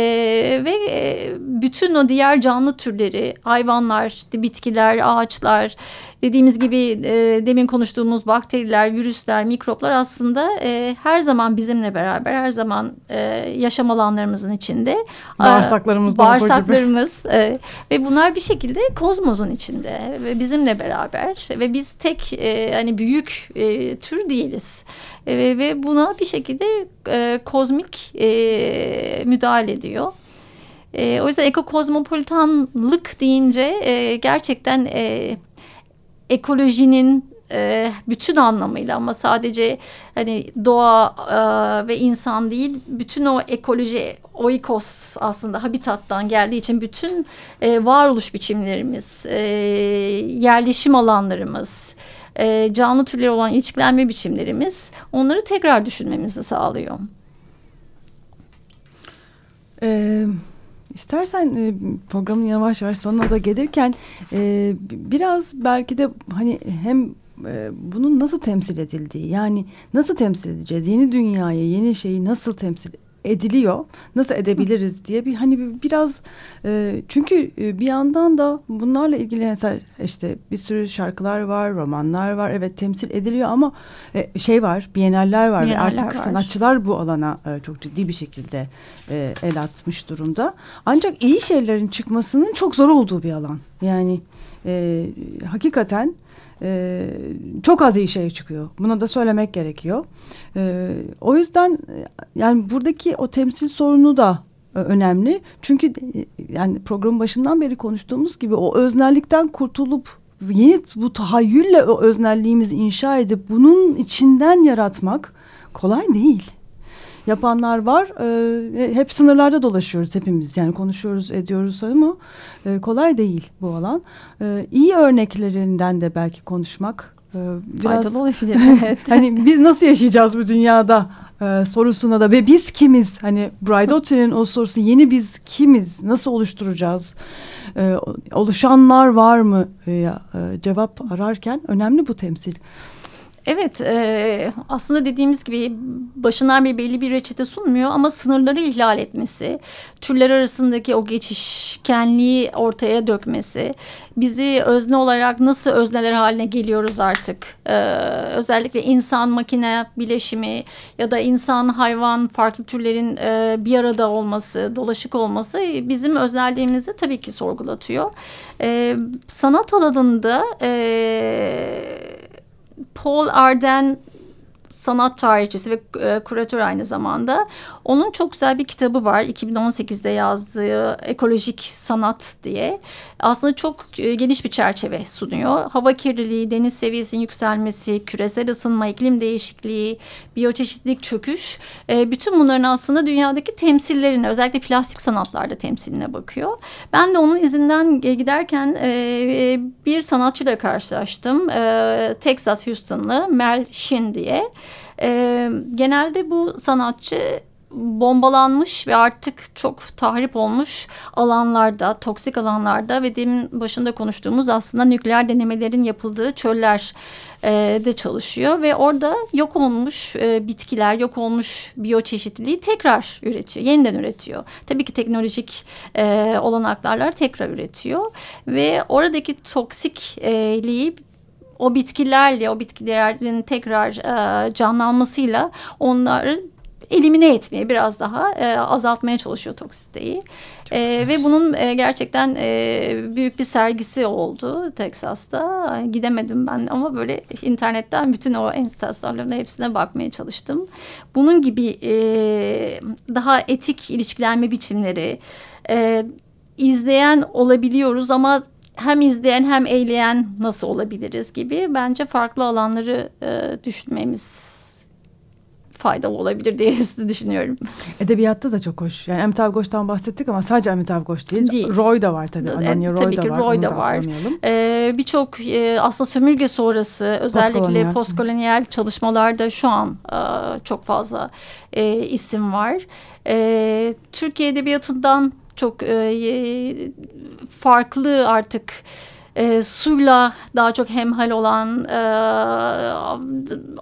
ve e, bütün o diğer canlı türleri, hayvanlar, bitkiler, ağaçlar, dediğimiz gibi e, demin konuştuğumuz bakteriler, virüsler, mikroplar aslında e, her zaman bizimle beraber, her zaman e, yaşam alanlarımızın içinde. Bağırsaklarımızda Bağırsaklarımız e, ve bunlar bir şekilde kozmosun içinde ve bizimle beraber ve biz tek e, hani büyük e, tür değiliz. E, ve buna bir şekilde e, kozmik e, müdahale ediyor. E, o yüzden ekokozmopolitanlık deyince e, gerçekten e, ekolojinin e, bütün anlamıyla ama sadece hani doğa e, ve insan değil bütün o ekoloji oikos aslında habitattan geldiği için bütün e, varoluş biçimlerimiz e, yerleşim alanlarımız e, canlı türleri olan ilişkilenme biçimlerimiz onları tekrar düşünmemizi sağlıyor. Evet. İstersen e, programın yavaş yavaş sonuna da gelirken e, biraz belki de hani hem e, bunun nasıl temsil edildiği yani nasıl temsil edeceğiz yeni dünyayı yeni şeyi nasıl temsil ediliyor. Nasıl edebiliriz diye bir hani biraz e, çünkü bir yandan da bunlarla ilgili mesela işte bir sürü şarkılar var romanlar var. Evet temsil ediliyor ama e, şey var biyeneller var Biyeneller ve artık var. sanatçılar bu alana e, çok ciddi bir şekilde e, el atmış durumda. Ancak iyi şeylerin çıkmasının çok zor olduğu bir alan. Yani e, hakikaten e, çok az iyi şey çıkıyor. Buna da söylemek gerekiyor. E, o yüzden e, yani buradaki o temsil sorunu da e, önemli. Çünkü e, yani programın başından beri konuştuğumuz gibi o öznellikten kurtulup yeni bu tahayyülle o öznelliğimizi inşa edip bunun içinden yaratmak kolay değil yapanlar var. E, hep sınırlarda dolaşıyoruz hepimiz. Yani konuşuyoruz, ediyoruz ama e, kolay değil bu alan. E, iyi örneklerinden de belki konuşmak e, biraz Faydalı olabilir. <laughs> Evet. hani biz nasıl yaşayacağız bu dünyada e, sorusuna da ve biz kimiz? Hani Braidotti'nin o sorusu yeni biz kimiz? Nasıl oluşturacağız? E, oluşanlar var mı? E, e, cevap ararken önemli bu temsil. Evet e, aslında dediğimiz gibi başından bir belli bir reçete sunmuyor ama sınırları ihlal etmesi, türler arasındaki o geçişkenliği ortaya dökmesi, bizi özne olarak nasıl özneler haline geliyoruz artık, e, özellikle insan makine bileşimi ya da insan hayvan farklı türlerin e, bir arada olması, dolaşık olması bizim öznelliğimizi tabii ki sorgulatıyor. E, sanat alanında... E, Paul Arden sanat tarihçisi ve e, kuratör aynı zamanda. Onun çok güzel bir kitabı var. 2018'de yazdığı Ekolojik Sanat diye. Aslında çok e, geniş bir çerçeve sunuyor. Hava kirliliği, deniz seviyesinin yükselmesi, küresel ısınma, iklim değişikliği, biyoçeşitlilik çöküş. E, bütün bunların aslında dünyadaki temsillerine özellikle plastik sanatlarda temsiline bakıyor. Ben de onun izinden giderken e, bir sanatçıyla karşılaştım. Texas Houston'lı Mel Shin diye. Genelde bu sanatçı bombalanmış ve artık çok tahrip olmuş alanlarda, toksik alanlarda ve demin başında konuştuğumuz aslında nükleer denemelerin yapıldığı çöller e, de çalışıyor ve orada yok olmuş e, bitkiler, yok olmuş biyoçeşitliliği tekrar üretiyor, yeniden üretiyor. Tabii ki teknolojik e, olanaklarla tekrar üretiyor ve oradaki toksikliği o bitkilerle, o bitkilerin tekrar e, canlanmasıyla onları elimine etmeye biraz daha e, azaltmaya çalışıyor toksiteyi. E, ve bunun e, gerçekten e, büyük bir sergisi oldu Teksas'ta. Gidemedim ben ama böyle internetten bütün o enstasyonların hepsine bakmaya çalıştım. Bunun gibi e, daha etik ilişkilenme biçimleri e, izleyen olabiliyoruz ama hem izleyen hem eyleyen nasıl olabiliriz gibi bence farklı alanları e, düşünmemiz faydalı olabilir diye <laughs> düşünüyorum. Edebiyatta da çok hoş. Yani Amitabh Ghosh'tan bahsettik ama sadece Amitabh Ghosh değil. değil. Roy da var tabii. Ananya Roy tabii da ki var. Roy da var. Ee, Birçok e, aslında sömürge sonrası özellikle postkolonyal çalışmalarda şu an e, çok fazla e, isim var. E, Türkiye Edebiyatı'ndan çok e, farklı artık e, suyla daha çok hemhal olan e,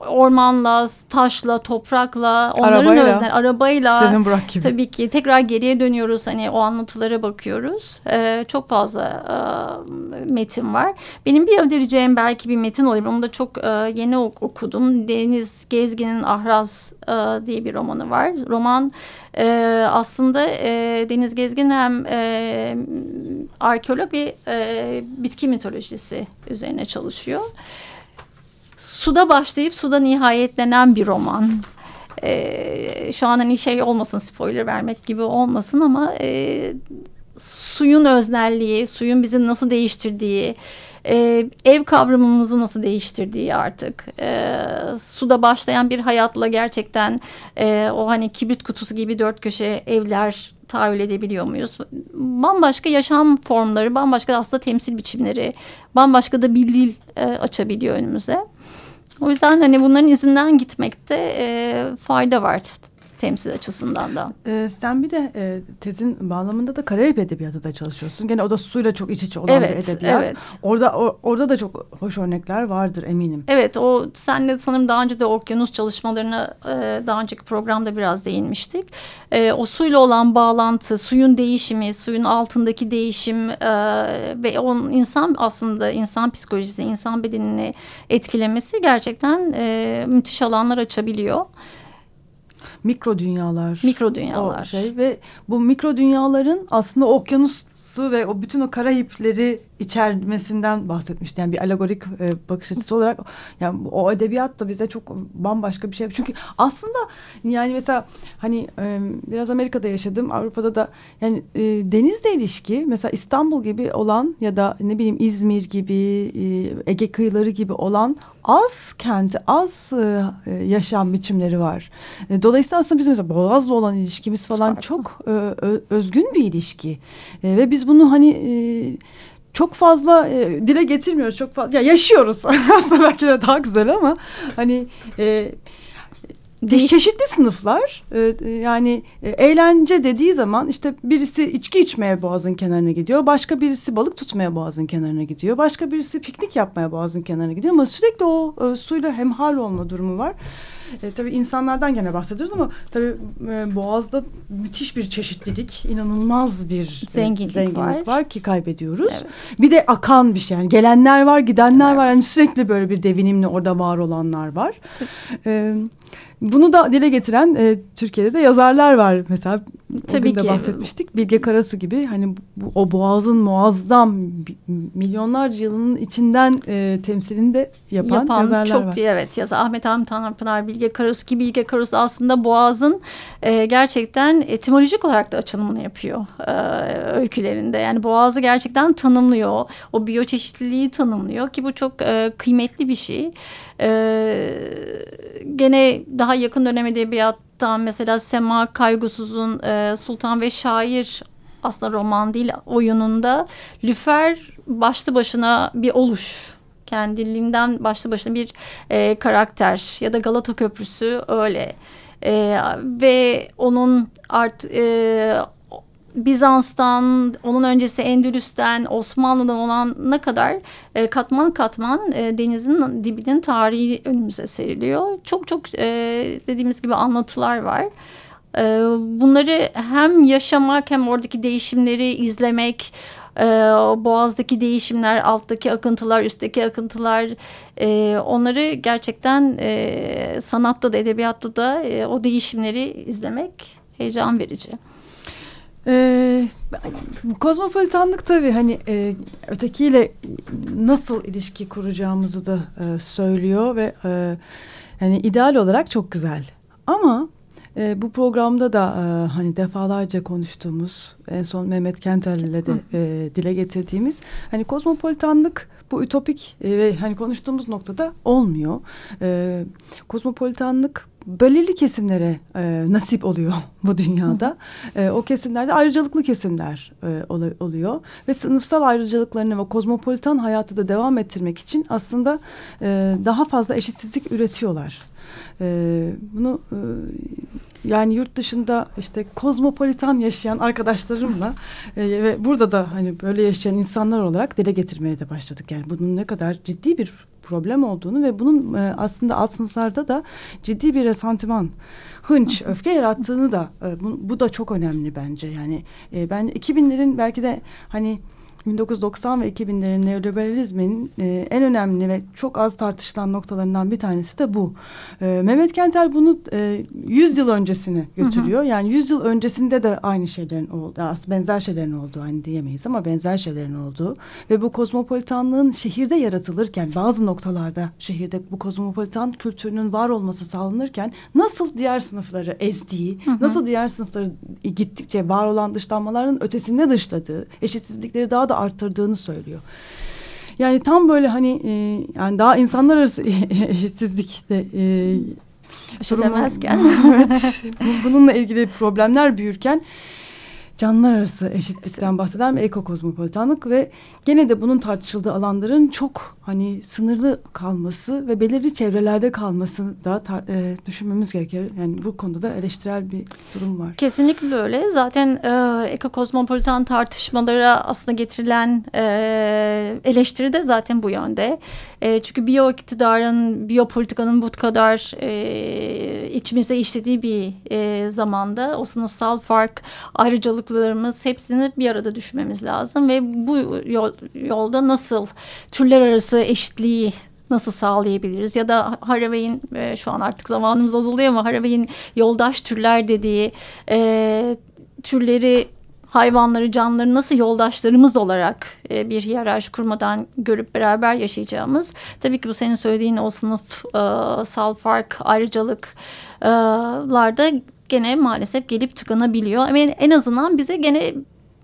ormanla, taşla, toprakla, onların arabayla, özne, arabayla Senin Burak gibi. tabii ki tekrar geriye dönüyoruz hani o anlatılara bakıyoruz. E, çok fazla e, metin var. Benim bir önereceğim belki bir metin olabilir. Onu da çok e, yeni okudum. Deniz Gezgin'in Ahraz e, diye bir romanı var. Roman e, aslında e, Deniz Gezgin hem e, arkeolog ve e, bitki mitolojisi üzerine çalışıyor. Suda başlayıp suda nihayetlenen bir roman. E, şu an hani şey olmasın spoiler vermek gibi olmasın ama e, suyun öznelliği, suyun bizi nasıl değiştirdiği, e, ev kavramımızı nasıl değiştirdiği artık e, suda başlayan bir hayatla gerçekten e, o hani kibrit kutusu gibi dört köşe evler tahayyül edebiliyor muyuz? Bambaşka yaşam formları, bambaşka aslında temsil biçimleri, bambaşka da bir dil e, açabiliyor önümüze. O yüzden hani bunların izinden gitmekte e, fayda var temsil açısından da. Ee, sen bir de e, tezin bağlamında da Karayip Edebiyatı da çalışıyorsun. Gene o da suyla çok iç içe olan evet, bir edebiyat. Evet. Orada o, orada da çok hoş örnekler vardır eminim. Evet o senle sanırım daha önce de okyanus çalışmalarına e, daha önceki programda biraz değinmiştik. E, o suyla olan bağlantı, suyun değişimi, suyun altındaki değişim e, ve onun insan aslında insan psikolojisi, insan bedenini etkilemesi gerçekten e, müthiş alanlar açabiliyor mikro dünyalar. Mikro dünyalar. O şey ve bu mikro dünyaların aslında okyanusu ve o bütün o karayipleri içermesinden bahsetmişti. Yani bir alegorik e, bakış açısı olarak yani o edebiyat da bize çok bambaşka bir şey. Çünkü aslında yani mesela hani e, biraz Amerika'da yaşadım, Avrupa'da da yani e, denizle ilişki mesela İstanbul gibi olan ya da ne bileyim İzmir gibi e, Ege kıyıları gibi olan az kenti, az e yaşam biçimleri var. E, dolayısıyla aslında bizim mesela Boğaz'la olan ilişkimiz falan çok e, özgün bir ilişki. E, ve biz bunu hani e, çok fazla e, dile getirmiyoruz çok fazla ya yaşıyoruz <laughs> aslında belki de daha güzel ama hani e, Değiş çeşitli sınıflar e, yani e, eğlence dediği zaman işte birisi içki içmeye boğazın kenarına gidiyor. Başka birisi balık tutmaya boğazın kenarına gidiyor. Başka birisi piknik yapmaya boğazın kenarına gidiyor. Ama sürekli o e, suyla hemhal olma durumu var. E, tabii insanlardan gene bahsediyoruz ama tabii e, Boğaz'da müthiş bir çeşitlilik, inanılmaz bir e, zenginlik, zenginlik var. var ki kaybediyoruz. Evet. Bir de akan bir şey yani gelenler var, gidenler evet. var. Yani sürekli böyle bir devinimle orada var olanlar var. E, bunu da dile getiren e, Türkiye'de de yazarlar var. Mesela o Tabii de ki. bahsetmiştik. Bilge Karasu gibi hani bu, o boğazın muazzam milyonlarca yılının içinden e, temsilini de yapan, yapan yazarlar çok var. evet yazar Ahmet Hamit Tanrıpınar, Bilge Karasu ki Bilge Karasu aslında Boğaz'ın e, gerçekten etimolojik olarak da açılımını yapıyor e, öykülerinde. Yani Boğaz'ı gerçekten tanımlıyor. O biyoçeşitliliği tanımlıyor ki bu çok e, kıymetli bir şey. E, gene daha yakın dönem edebiyattan mesela Sema Kaygusuz'un e, Sultan ve Şair aslında roman değil oyununda Lüfer başlı başına bir oluş kendiliğinden başlı başına bir e, karakter ya da Galata Köprüsü öyle. E, ve onun art e, Bizans'tan, onun öncesi Endülüs'ten, Osmanlı'dan olan ne kadar e, katman katman e, denizin dibinin tarihi önümüze seriliyor. Çok çok e, dediğimiz gibi anlatılar var. E, bunları hem yaşamak hem oradaki değişimleri izlemek, e, boğazdaki değişimler, alttaki akıntılar, üstteki akıntılar, e, onları gerçekten e, sanatta da edebiyatta da e, o değişimleri izlemek heyecan verici. Ee, kozmopolitanlık tabii hani e, ötekiyle nasıl ilişki kuracağımızı da e, söylüyor ve e, hani ideal olarak çok güzel. Ama e, bu programda da e, hani defalarca konuştuğumuz en son Mehmet Kentel ile de e, dile getirdiğimiz hani kozmopolitanlık bu ütopik e, ve hani konuştuğumuz noktada olmuyor. E, kozmopolitanlık belirli kesimlere e, nasip oluyor <laughs> bu dünyada. E, o kesimlerde ayrıcalıklı kesimler e, ol- oluyor ve sınıfsal ayrıcalıklarını ve kozmopolitan hayatı da devam ettirmek için aslında e, daha fazla eşitsizlik üretiyorlar. E, bunu e, yani yurt dışında işte kozmopolitan yaşayan arkadaşlarımla e, ve burada da hani böyle yaşayan insanlar olarak dile getirmeye de başladık. Yani bunun ne kadar ciddi bir problem olduğunu ve bunun e, aslında alt sınıflarda da ciddi bir resantiman, hınç, öfke yarattığını da e, bu, bu da çok önemli bence. Yani e, ben 2000'lerin belki de hani 1990 ve 2000'lerin neoliberalizmin e, en önemli ve çok az tartışılan noktalarından bir tanesi de bu. E, Mehmet Kentel bunu e, 100 yıl öncesini götürüyor. Yani 100 yıl öncesinde de aynı şeylerin oldu, benzer şeylerin olduğu hani diyemeyiz ama benzer şeylerin olduğu ve bu kozmopolitanlığın şehirde yaratılırken bazı noktalarda şehirde bu kozmopolitan kültürünün var olması sağlanırken nasıl diğer sınıfları ezdiği, nasıl diğer sınıfları gittikçe var olan dışlanmaların ötesinde dışladığı, eşitsizlikleri daha da arttırdığını söylüyor. Yani tam böyle hani e, yani daha insanlar arası <laughs> eşitsizlik de e, edemezken. <laughs> evet. Bu- Bununla ilgili problemler büyürken canlılar arası eşitlikten bahseden bir ekokozmopolitanlık ve gene de bunun tartışıldığı alanların çok hani sınırlı kalması ve belirli çevrelerde kalması da e, düşünmemiz gerekiyor. Yani bu konuda da eleştirel bir durum var. Kesinlikle öyle. Zaten e, ekokozmopolitan tartışmalara aslında getirilen e, eleştiri de zaten bu yönde. E, çünkü biyo iktidarın, biyopolitikanın bu kadar e, içimize işlediği bir e, zamanda o sınıfsal fark, ayrıcalıklarımız hepsini bir arada düşünmemiz lazım. Ve bu yol, yolda nasıl türler arası eşitliği nasıl sağlayabiliriz? Ya da Haraway'in e, şu an artık zamanımız azalıyor ama Haraway'in yoldaş türler dediği e, türleri hayvanları, canlıları nasıl yoldaşlarımız olarak e, bir hiyerarşi kurmadan görüp beraber yaşayacağımız. Tabii ki bu senin söylediğin o sınıfsal fark, ayrıcalıklarda gene maalesef gelip tıkanabiliyor. Ama en azından bize gene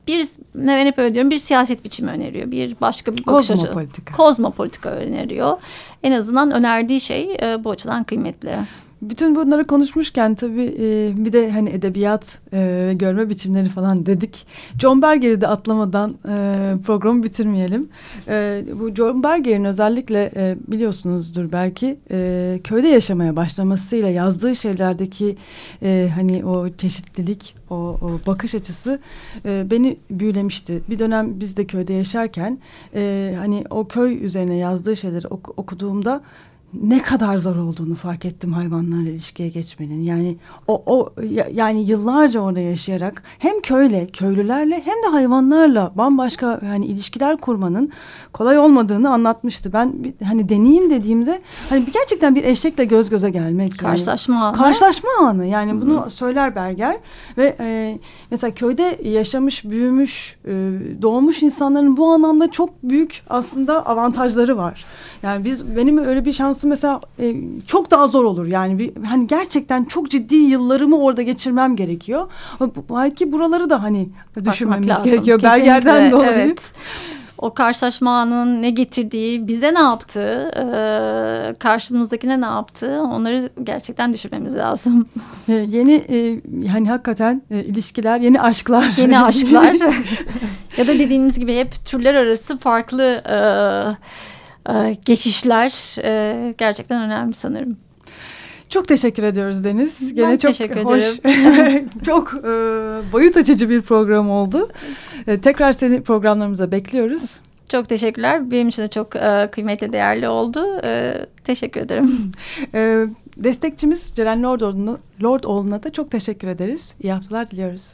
bir ne ben hep öyle diyorum bir siyaset biçimi öneriyor. Bir başka bir bakış açı. Kozmopolitika. Kozmopolitika öneriyor. En azından önerdiği şey e, bu açıdan kıymetli. Bütün bunları konuşmuşken tabii e, bir de hani edebiyat e, görme biçimleri falan dedik. John Berger'i de atlamadan e, programı bitirmeyelim. E, bu John Berger'in özellikle e, biliyorsunuzdur belki e, köyde yaşamaya başlamasıyla yazdığı şeylerdeki e, hani o çeşitlilik, o, o bakış açısı e, beni büyülemişti. Bir dönem biz de köyde yaşarken e, hani o köy üzerine yazdığı şeyleri ok- okuduğumda ne kadar zor olduğunu fark ettim hayvanlarla ilişkiye geçmenin. Yani o, o ya- yani yıllarca orada yaşayarak hem köyle, köylülerle hem de hayvanlarla bambaşka yani ilişkiler kurmanın kolay olmadığını anlatmıştı. Ben bir, hani deneyeyim dediğimde hani bir- gerçekten bir eşekle göz göze gelmek. yani- Karşılaşma anı. Karşılaşma anı yani bunu söyler Berger ve e, mesela köyde yaşamış, büyümüş, e, doğmuş insanların bu anlamda çok büyük aslında avantajları var. Yani biz benim öyle bir şansım mesela e, çok daha zor olur. Yani bir hani gerçekten çok ciddi yıllarımı orada geçirmem gerekiyor. Belki buraları da hani Bakmak düşünmemiz lazım. gerekiyor Kesinlikle, Berger'den dolayı. Evet. O karşılaşma anının ne getirdiği, bize ne yaptığı, e, karşımızdakine ne yaptığı onları gerçekten düşünmemiz lazım. E, yeni e, hani hakikaten e, ilişkiler, yeni aşklar. Yeni aşklar <laughs> ya da dediğimiz gibi hep türler arası farklı e, e, geçişler e, gerçekten önemli sanırım. Çok teşekkür ediyoruz Deniz. Gene Ben çok teşekkür hoş, <laughs> çok e, boyut açıcı bir program oldu. E, tekrar seni programlarımıza bekliyoruz. Çok teşekkürler. Benim için de çok e, kıymetli, değerli oldu. E, teşekkür ederim. <laughs> E, destekçimiz Ceren Lordoğlu'na, Lordoğlu'na da çok teşekkür ederiz. İyi haftalar diliyoruz.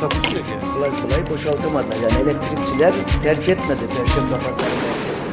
Takusuyor yani. Kolay kolay boşaltamadılar. Yani elektrikçiler terk etmedi Perşembe Pazarı merkezini.